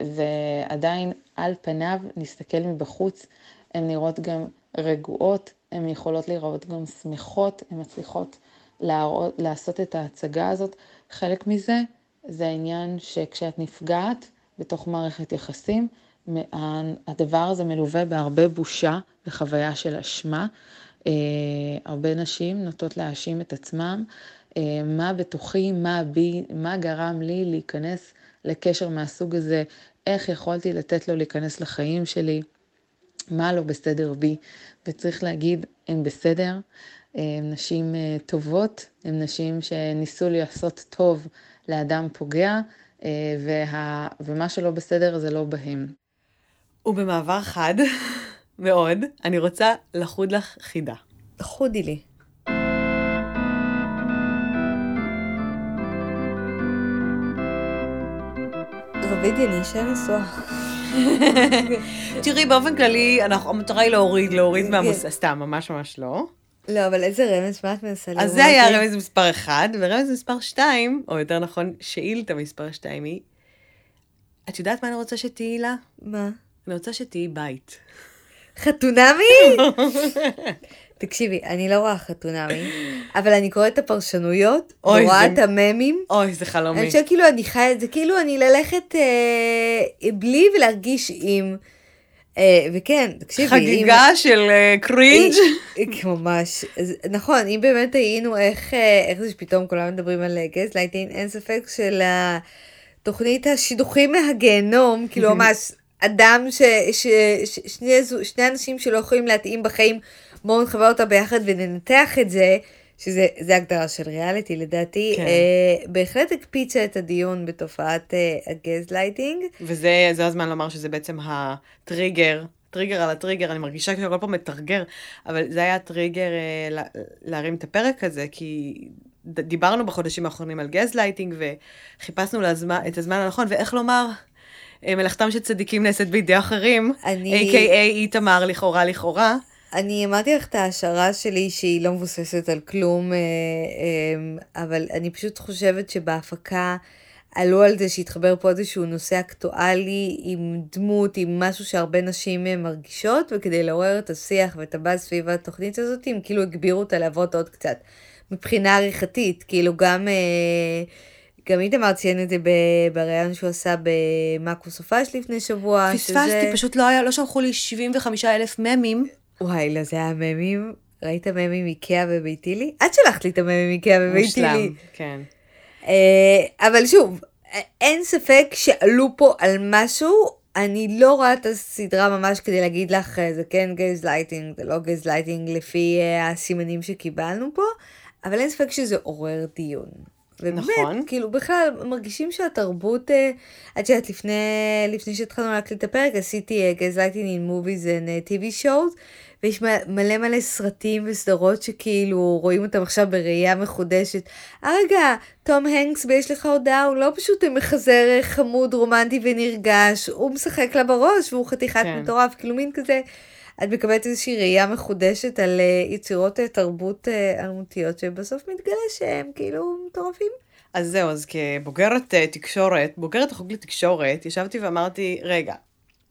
ועדיין על פניו, נסתכל מבחוץ, הן נראות גם רגועות, הן יכולות להיראות גם שמחות, הן מצליחות להראות, לעשות את ההצגה הזאת. חלק מזה זה העניין שכשאת נפגעת בתוך מערכת יחסים, הדבר הזה מלווה בהרבה בושה וחוויה של אשמה. אה, הרבה נשים נוטות להאשים את עצמם, אה, מה בתוכי, מה בי, מה גרם לי להיכנס לקשר מהסוג הזה, איך יכולתי לתת לו להיכנס לחיים שלי, מה לא בסדר בי, וצריך להגיד, הן בסדר, הן נשים אה, טובות, הן נשים שניסו לעשות טוב לאדם פוגע, וה... ומה שלא בסדר זה לא בהם. ובמעבר חד מאוד, אני רוצה לחוד לך חידה. חודי לי. רבידי, אני אישה נשואה. תראי, באופן כללי, המטרה היא להוריד, להוריד כן. מהמוס... סתם, ממש ממש לא. לא, אבל איזה רמז, מה את מנסה לראות? אז זה היה רמז מספר 1, ורמז מספר 2, או יותר נכון, שאילתה מספר 2 היא, את יודעת מה אני רוצה שתהיי לה? מה? אני רוצה שתראי את חתונמי? תקשיבי, אני לא רואה חתונמי, אבל אני קוראת את הפרשנויות, אוי, ורואה זה- את הממים. אוי, זה חלומי. אני חושבת כאילו אני חיה את זה, כאילו אני ללכת אה, בלי ולהרגיש עם. אה, וכן, תקשיבי, חגיגה של אה, קרינג'. אם, ממש, אז, נכון, אם באמת היינו איך, אה, איך זה שפתאום כולם מדברים על גזלייטינג, אין ספק של התוכנית השידוכים מהגיהנום, כאילו ממש אדם ש... ש, ש שני, שני אנשים שלא יכולים להתאים בחיים, בואו נחבר אותם ביחד וננתח את זה. שזה הגדרה של ריאליטי לדעתי, כן. אה, בהחלט הקפיצה את הדיון בתופעת אה, הגזלייטינג. וזה זה הזמן לומר שזה בעצם הטריגר, טריגר על הטריגר, אני מרגישה כאילו כל פעם מתרגר, אבל זה היה הטריגר אה, לה, להרים את הפרק הזה, כי דיברנו בחודשים האחרונים על גזלייטינג, וחיפשנו לזמן, את הזמן הנכון, ואיך לומר, אה, מלאכתם של צדיקים נעשית בידי אחרים, אני- A.K.A. איתמר לכאורה לכאורה. אני אמרתי לך את ההשערה שלי שהיא לא מבוססת על כלום, אה, אה, אבל אני פשוט חושבת שבהפקה עלו על זה שהתחבר פה איזשהו נושא אקטואלי עם דמות, עם משהו שהרבה נשים אה, מרגישות, וכדי לעורר את השיח ואת הבאז סביב התוכנית הזאת, הם כאילו הגבירו אותה לעבוד עוד קצת. מבחינה עריכתית, כאילו גם... גם איתמר ציין את זה בריאיון שהוא עשה במאקו סופש לפני שבוע. פספסתי, פשוט לא היה, לא שלחו לי 75 אלף ממים. וואי, לא, זה היה ממים. ראית ממים איקאה וביתילי? את שלחת לי את הממים איקאה וביתילי. מושלם, כן. אה, אבל שוב, אה, אין ספק שעלו פה על משהו. אני לא רואה את הסדרה ממש כדי להגיד לך, אה, זה כן גזלייטינג, זה לא גזלייטינג לפי אה, הסימנים שקיבלנו פה, אבל אין ספק שזה עורר דיון. ובאמת, נכון. כאילו בכלל מרגישים שהתרבות, את יודעת, לפני, לפני שהתחלנו להקליט את הפרק, עשיתי gaslighting in movies and TV shows, ויש מלא מלא סרטים וסדרות שכאילו רואים אותם עכשיו בראייה מחודשת. אה רגע, תום הנקס ב"יש לך הודעה" הוא לא פשוט מחזר אה, חמוד, רומנטי ונרגש, הוא משחק לה בראש והוא חתיכת כן. מטורף, כאילו מין כזה. את מקבלת איזושהי ראייה מחודשת על uh, יצירות uh, תרבות uh, אלמותיות, שבסוף מתגלה שהם כאילו מטורפים. אז זהו, אז כבוגרת אה, תקשורת, בוגרת החוג לתקשורת, ישבתי ואמרתי, רגע,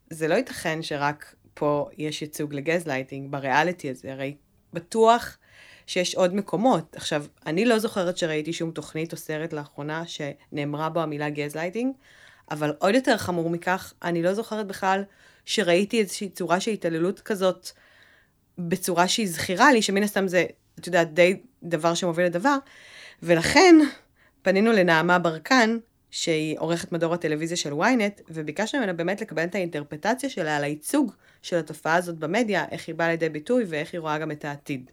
זה לא ייתכן שרק פה יש ייצוג לגזלייטינג בריאליטי הזה, הרי בטוח שיש עוד מקומות. עכשיו, אני לא זוכרת שראיתי שום תוכנית או סרט לאחרונה שנאמרה בו המילה גזלייטינג, אבל עוד יותר חמור מכך, אני לא זוכרת בכלל שראיתי איזושהי צורה של התעללות כזאת בצורה שהיא זכירה לי, שמן הסתם זה, את יודעת, די דבר שמוביל לדבר, ולכן פנינו לנעמה ברקן, שהיא עורכת מדור הטלוויזיה של ynet, וביקשנו ממנה באמת לקבל את האינטרפרטציה שלה על הייצוג של התופעה הזאת במדיה, איך היא באה לידי ביטוי ואיך היא רואה גם את העתיד.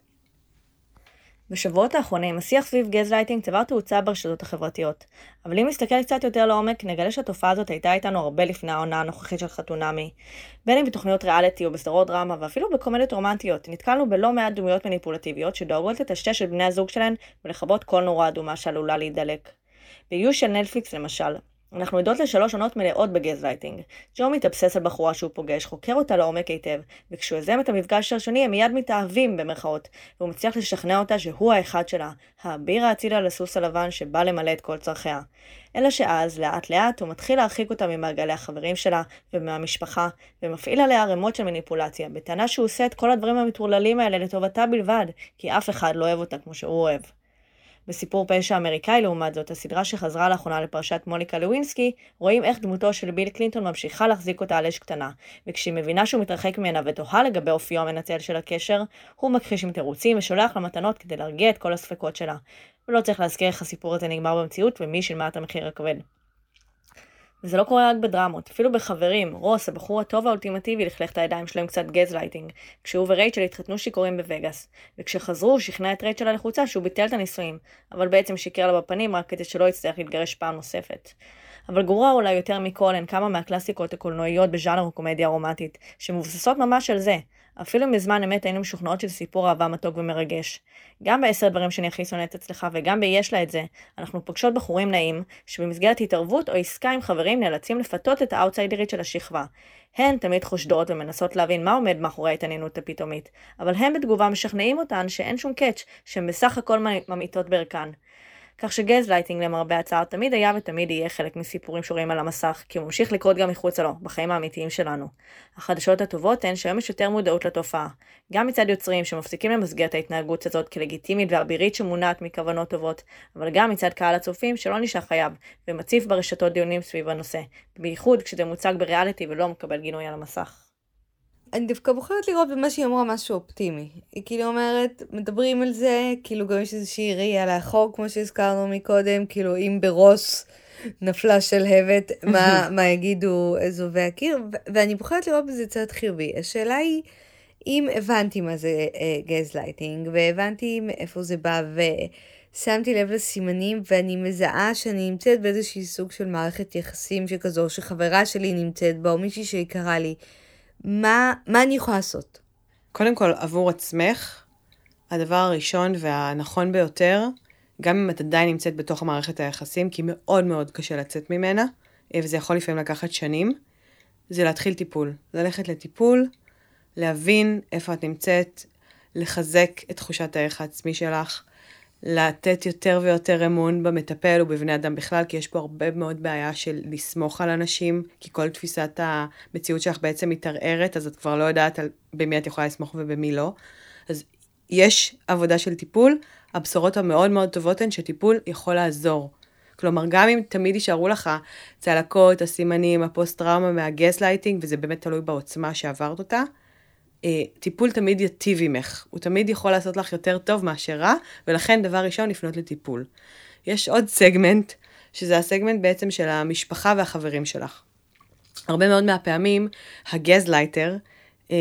בשבועות האחרונים השיח סביב גזלייטינג צבר תאוצה ברשתות החברתיות, אבל אם נסתכל קצת יותר לעומק, נגלה שהתופעה הזאת הייתה איתנו הרבה לפני העונה הנוכחית של חתונמי. בין אם בתוכניות ריאליטי או בסדרות דרמה, ואפילו בקומדיות רומנטיות, נתקלנו בלא מעט דמויות מניפולטיביות שדואגות לטשטש את בני הזוג שלהן ולכבות כל נורה אדומה שעלולה להידלק. באיוש של נטפליקס למשל, אנחנו עדות לשלוש עונות מלאות בגזלייטינג. ג'ו מתאובסס על בחורה שהוא פוגש, חוקר אותה לעומק היטב, וכשהוא יוזם את המפגש הראשוני הם מיד מתאהבים במרכאות, והוא מצליח לשכנע אותה שהוא האחד שלה, האביר האציל על הסוס הלבן שבא למלא את כל צרכיה. אלא שאז, לאט לאט, הוא מתחיל להרחיק אותה ממעגלי החברים שלה ומהמשפחה, ומפעיל עליה ערימות של מניפולציה, בטענה שהוא עושה את כל הדברים המטורללים האלה לטובתה בלבד, כי אף אחד לא אוהב אותה כמו שהוא אוהב. בסיפור פשע אמריקאי לעומת זאת, הסדרה שחזרה לאחרונה לפרשת מוליקה לווינסקי, רואים איך דמותו של ביל קלינטון ממשיכה להחזיק אותה על אש קטנה, וכשהיא מבינה שהוא מתרחק ממנה ותוהה לגבי אופיו המנצל של הקשר, הוא מכחיש עם תירוצים ושולח לה מתנות כדי להרגיע את כל הספקות שלה. ולא צריך להזכיר איך הסיפור הזה נגמר במציאות ומי שילמה את המחיר הכבד. וזה לא קורה רק בדרמות, אפילו בחברים, רוס, הבחור הטוב האולטימטיבי, לכלך את הידיים שלו עם קצת גזלייטינג, כשהוא ורייצ'ל התחתנו שיכורים בווגאס, וכשחזרו הוא שכנע את רייצ'ל הלחוצה שהוא ביטל את הנישואים, אבל בעצם שיקר לה בפנים רק כדי שלא יצטרך להתגרש פעם נוספת. אבל גרוע אולי יותר מכל הן כמה מהקלאסיקות הקולנועיות בז'אנר הקומדיה הרומנטית, שמבוססות ממש על זה. אפילו מזמן אמת היינו משוכנעות שזה סיפור אהבה מתוק ומרגש. גם בעשר דברים שאני הכי שונאת אצלך וגם ב"יש לה את זה", אנחנו פוגשות בחורים נעים, שבמסגרת התערבות או עסקה עם חברים נאלצים לפתות את האאוטסיידרית של השכבה. הן תמיד חושדות ומנסות להבין מה עומד מאחורי ההתעניינות הפתאומית, אבל הם בתגובה משכנעים אותן שאין שום קאץ', שהן בסך הכל ממעיטות בערכן. כך שגזלייטינג למרבה הצער תמיד היה ותמיד יהיה חלק מסיפורים שרואים על המסך, כי הוא ממשיך לקרות גם מחוצה לו, בחיים האמיתיים שלנו. החדשות הטובות הן שהיום יש יותר מודעות לתופעה. גם מצד יוצרים שמפסיקים למסגר את ההתנהגות הזאת כלגיטימית ואבירית שמונעת מכוונות טובות, אבל גם מצד קהל הצופים שלא נשאר חייב, ומציף ברשתות דיונים סביב הנושא, בייחוד כשזה מוצג בריאליטי ולא מקבל גינוי על המסך. אני דווקא בוחרת לראות במה שהיא אמרה משהו אופטימי. היא כאילו אומרת, מדברים על זה, כאילו גם יש איזושהי ראייה לאחור, כמו שהזכרנו מקודם, כאילו אם ברוס נפלה שלהבת, מה, מה יגידו אזובי הקיר, ואני בוחרת לראות בזה צד חיובי. השאלה היא, אם הבנתי מה זה גזלייטינג, והבנתי מאיפה זה בא, ושמתי לב לסימנים, ואני מזהה שאני נמצאת באיזושהי סוג של מערכת יחסים שכזו, שחברה שלי נמצאת בה, או מישהי שיקרה לי, מה, מה אני יכולה לעשות? קודם כל, עבור עצמך, הדבר הראשון והנכון ביותר, גם אם את עדיין נמצאת בתוך מערכת היחסים, כי מאוד מאוד קשה לצאת ממנה, אה, וזה יכול לפעמים לקחת שנים, זה להתחיל טיפול. ללכת לטיפול, להבין איפה את נמצאת, לחזק את תחושת הערך העצמי שלך, לתת יותר ויותר אמון במטפל ובבני אדם בכלל, כי יש פה הרבה מאוד בעיה של לסמוך על אנשים, כי כל תפיסת המציאות שלך בעצם מתערערת, אז את כבר לא יודעת על במי את יכולה לסמוך ובמי לא. אז יש עבודה של טיפול, הבשורות המאוד מאוד טובות הן שטיפול יכול לעזור. כלומר, גם אם תמיד יישארו לך צלקות, הסימנים, הפוסט-טראומה מהגזלייטינג, וזה באמת תלוי בעוצמה שעברת אותה, טיפול תמיד יטיב עמך. הוא תמיד יכול לעשות לך יותר טוב מאשר רע, ולכן דבר ראשון, לפנות לטיפול. יש עוד סגמנט, שזה הסגמנט בעצם של המשפחה והחברים שלך. הרבה מאוד מהפעמים, הגזלייטר, אה,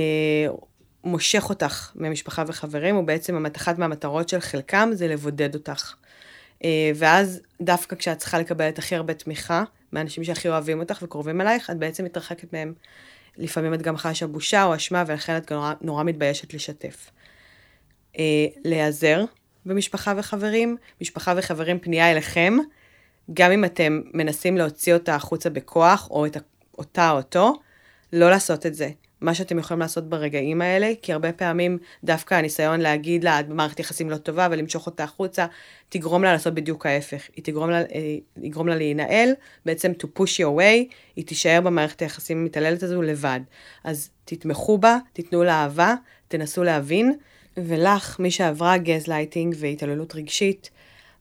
מושך אותך ממשפחה וחברים, הוא בעצם אחת מהמטרות של חלקם זה לבודד אותך. אה, ואז דווקא כשאת צריכה לקבל את הכי הרבה תמיכה מהאנשים שהכי אוהבים אותך וקרובים אלייך, את בעצם מתרחקת מהם. לפעמים את גם חשה בושה או אשמה, ולכן את נורא, נורא מתביישת לשתף. אה, להיעזר במשפחה וחברים, משפחה וחברים פנייה אליכם, גם אם אתם מנסים להוציא אותה החוצה בכוח, או את אותה או אותו, לא לעשות את זה. מה שאתם יכולים לעשות ברגעים האלה, כי הרבה פעמים דווקא הניסיון להגיד לה, את במערכת יחסים לא טובה, ולמשוך אותה החוצה, תגרום לה לעשות בדיוק ההפך. היא תגרום לה, אה, יגרום לה להינעל, בעצם to push you away, היא תישאר במערכת היחסים המתעללת הזו לבד. אז תתמכו בה, תיתנו לה אהבה, תנסו להבין, ולך, מי שעברה גזלייטינג והתעללות רגשית,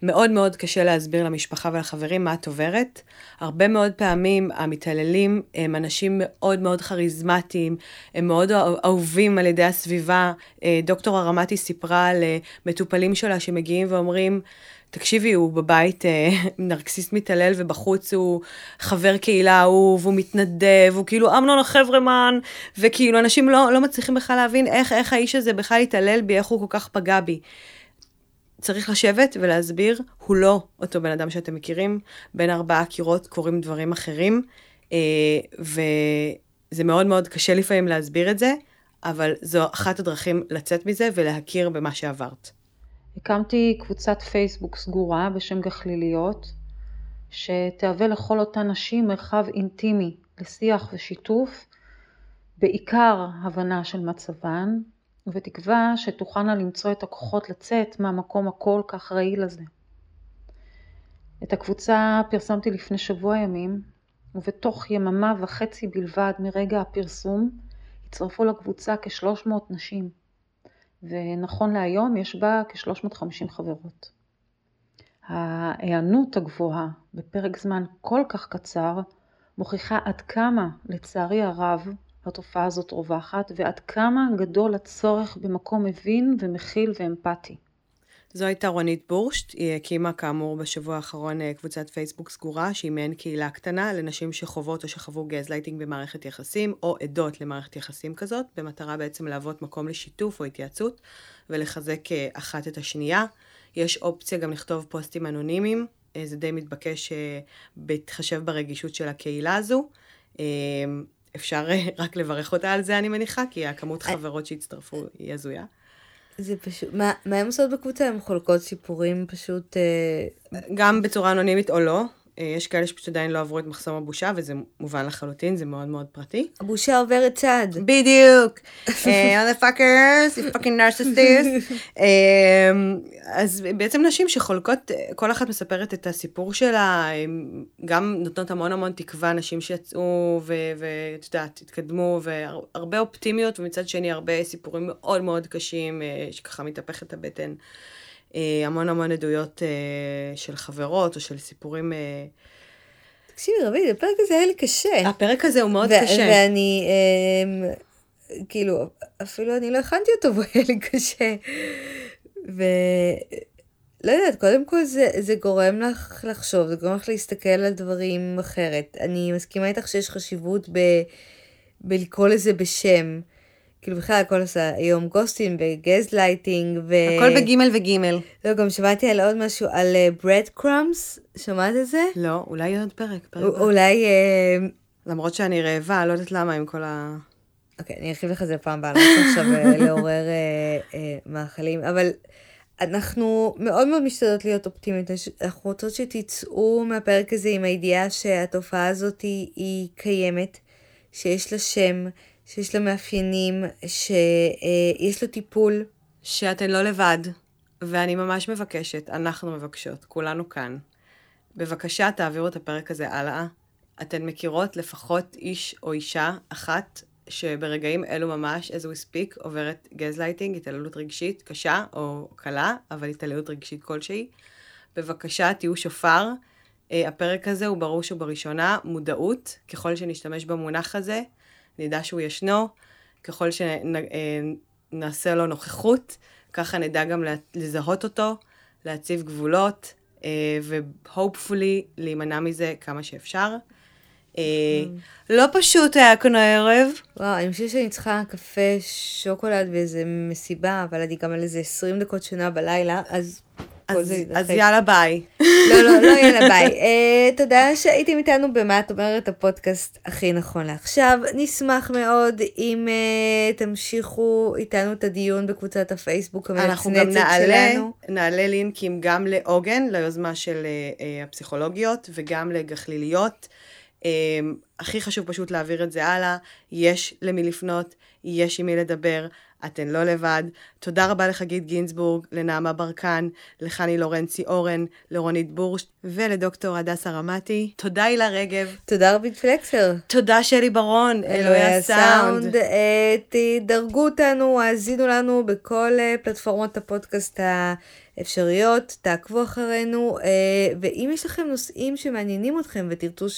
מאוד מאוד קשה להסביר למשפחה ולחברים מה את עוברת. הרבה מאוד פעמים המתעללים הם אנשים מאוד מאוד כריזמטיים, הם מאוד אהובים על ידי הסביבה. אה, דוקטור הרמתי סיפרה על אה, מטופלים שלה שמגיעים ואומרים, תקשיבי, הוא בבית אה, נרקסיסט מתעלל ובחוץ הוא חבר קהילה אהוב, הוא מתנדב, הוא כאילו אמנון החברמן, וכאילו אנשים לא, לא מצליחים בכלל להבין איך, איך האיש הזה בכלל התעלל בי, איך הוא כל כך פגע בי. צריך לשבת ולהסביר, הוא לא אותו בן אדם שאתם מכירים, בין ארבעה קירות קורים דברים אחרים, אה, וזה מאוד מאוד קשה לפעמים להסביר את זה, אבל זו אחת הדרכים לצאת מזה ולהכיר במה שעברת. הקמתי קבוצת פייסבוק סגורה בשם גחליליות, שתהווה לכל אותן נשים מרחב אינטימי לשיח ושיתוף, בעיקר הבנה של מצבן, ובתקווה שתוכלנה למצוא את הכוחות לצאת מהמקום הכל כך רעיל הזה. את הקבוצה פרסמתי לפני שבוע ימים, ובתוך יממה וחצי בלבד מרגע הפרסום הצטרפו לקבוצה כ-300 נשים, ונכון להיום יש בה כ-350 חברות. ההיענות הגבוהה בפרק זמן כל כך קצר מוכיחה עד כמה, לצערי הרב, התופעה הזאת רווחת, ועד כמה גדול הצורך במקום מבין ומכיל ואמפתי. זו הייתה רונית בורשט, היא הקימה כאמור בשבוע האחרון אה, קבוצת פייסבוק סגורה, שהיא מעין קהילה קטנה לנשים שחוות או שחוו גזלייטינג במערכת יחסים, או עדות למערכת יחסים כזאת, במטרה בעצם להוות מקום לשיתוף או התייעצות, ולחזק אה, אחת את השנייה. יש אופציה גם לכתוב פוסטים אנונימיים, אה, זה די מתבקש בהתחשב ברגישות של הקהילה הזו. אפשר אה, רק לברך אותה על זה, אני מניחה, כי הכמות אה. חברות שהצטרפו היא הזויה. זה פשוט, מה, מה הן עושות בקבוצה? הן חולקות סיפורים פשוט... אה... גם בצורה אנונימית או לא. אה, יש כאלה שפשוט עדיין לא עברו את מחסום הבושה, וזה מובן לחלוטין, זה מאוד מאוד פרטי. הבושה עוברת צד. בדיוק. fuckers, you fucking narcissist. אז בעצם נשים שחולקות, כל אחת מספרת את הסיפור שלה, גם נותנות המון המון תקווה, נשים שיצאו ואת יודעת, התקדמו, והרבה אופטימיות, ומצד שני הרבה סיפורים מאוד מאוד קשים, אה, שככה מתהפכת הבטן. אה, המון המון עדויות אה, של חברות או של סיפורים. אה... תקשיבי, רבי, הפרק הזה היה לי קשה. הפרק הזה הוא מאוד קשה. ואני, אה, כאילו, אפילו אני לא הכנתי אותו והוא היה לי קשה. ולא יודעת, קודם כל זה, זה גורם לך לחשוב, זה גורם לך להסתכל על דברים אחרת. אני מסכימה איתך שיש חשיבות ב, בלקרוא לזה בשם. כאילו בכלל הכל עושה היום גוסטינג וגזלייטינג ו... הכל בגימל וגימל. לא, גם שמעתי על עוד משהו, על breadcrumbs, שמעת את זה? לא, אולי עוד פרק. פרק. אולי... אה, למרות שאני רעבה, לא יודעת למה עם כל ה... אוקיי, אני ארחיב לך את זה פעם הבאה, אני לא עכשיו אה, לעורר אה, אה, מאכלים, אבל אנחנו מאוד מאוד משתדלות להיות אופטימיות, אנחנו רוצות שתצאו מהפרק הזה עם הידיעה שהתופעה הזאת היא, היא קיימת, שיש לה שם, שיש לה מאפיינים, שיש לו טיפול. שאתן לא לבד, ואני ממש מבקשת, אנחנו מבקשות, כולנו כאן. בבקשה, תעבירו את הפרק הזה הלאה. אתן מכירות לפחות איש או אישה אחת שברגעים אלו ממש, as we speak, עוברת גזלייטינג, התעללות רגשית קשה או קלה, אבל התעללות רגשית כלשהי. בבקשה, תהיו שופר. אה, הפרק הזה הוא בראש ובראשונה מודעות. ככל שנשתמש במונח הזה, נדע שהוא ישנו. ככל שנעשה לו נוכחות, ככה נדע גם לזהות אותו, להציב גבולות, אה, ו-hopefully להימנע מזה כמה שאפשר. אה, לא פשוט היה כאן הערב. וואו, אני חושבת שאני צריכה קפה, שוקולד ואיזה מסיבה, אבל אני גם על איזה 20 דקות שינה בלילה, אז... כל אז, זה אז. יאללה ביי. לא, לא, לא, יאללה, ביי. Uh, תודה שהייתם איתנו במה את אומרת, הפודקאסט הכי נכון לעכשיו. נשמח מאוד אם uh, תמשיכו איתנו את הדיון בקבוצת הפייסבוק אנחנו גם נעלה, שלנו. נעלה לינקים גם לעוגן, ליוזמה של אה, הפסיכולוגיות, וגם לגחליליות. אה, הכי חשוב פשוט להעביר את זה הלאה, יש למי לפנות, יש עם מי לדבר, אתן לא לבד. תודה רבה לחגית גינזבורג, לנעמה ברקן, לחני לורנצי אורן, לרונית בורש ולדוקטור הדסה רמתי. תודה הילה רגב. תודה רבית פלקסר. תודה שלי ברון, אלוהי הסאונד. אה, תדרגו אותנו, האזינו לנו בכל אה, פלטפורמות הפודקאסט האפשריות, תעקבו אחרינו, אה, ואם יש לכם נושאים שמעניינים אתכם ותרצו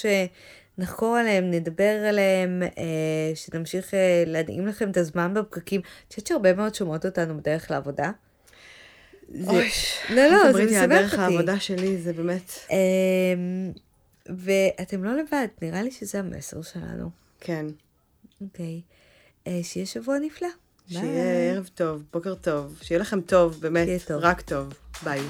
שנחקור עליהם, נדבר עליהם, אה, שנמשיך אה, להנעים לכם את הזמן בפקקים. אני חושבת שהרבה מאוד שומעות אותנו בדרך לעבודה. זה- אוי, לא, לא, זה על משמח דרך אותי. העבודה שלי, זה באמת, אמ, ואתם לא לבד, נראה לי שזה המסר שלנו. כן. אוקיי. אה, שיהיה שבוע נפלא. ביי. שיהיה ערב טוב, בוקר טוב, שיהיה לכם טוב, באמת, טוב. רק טוב. ביי.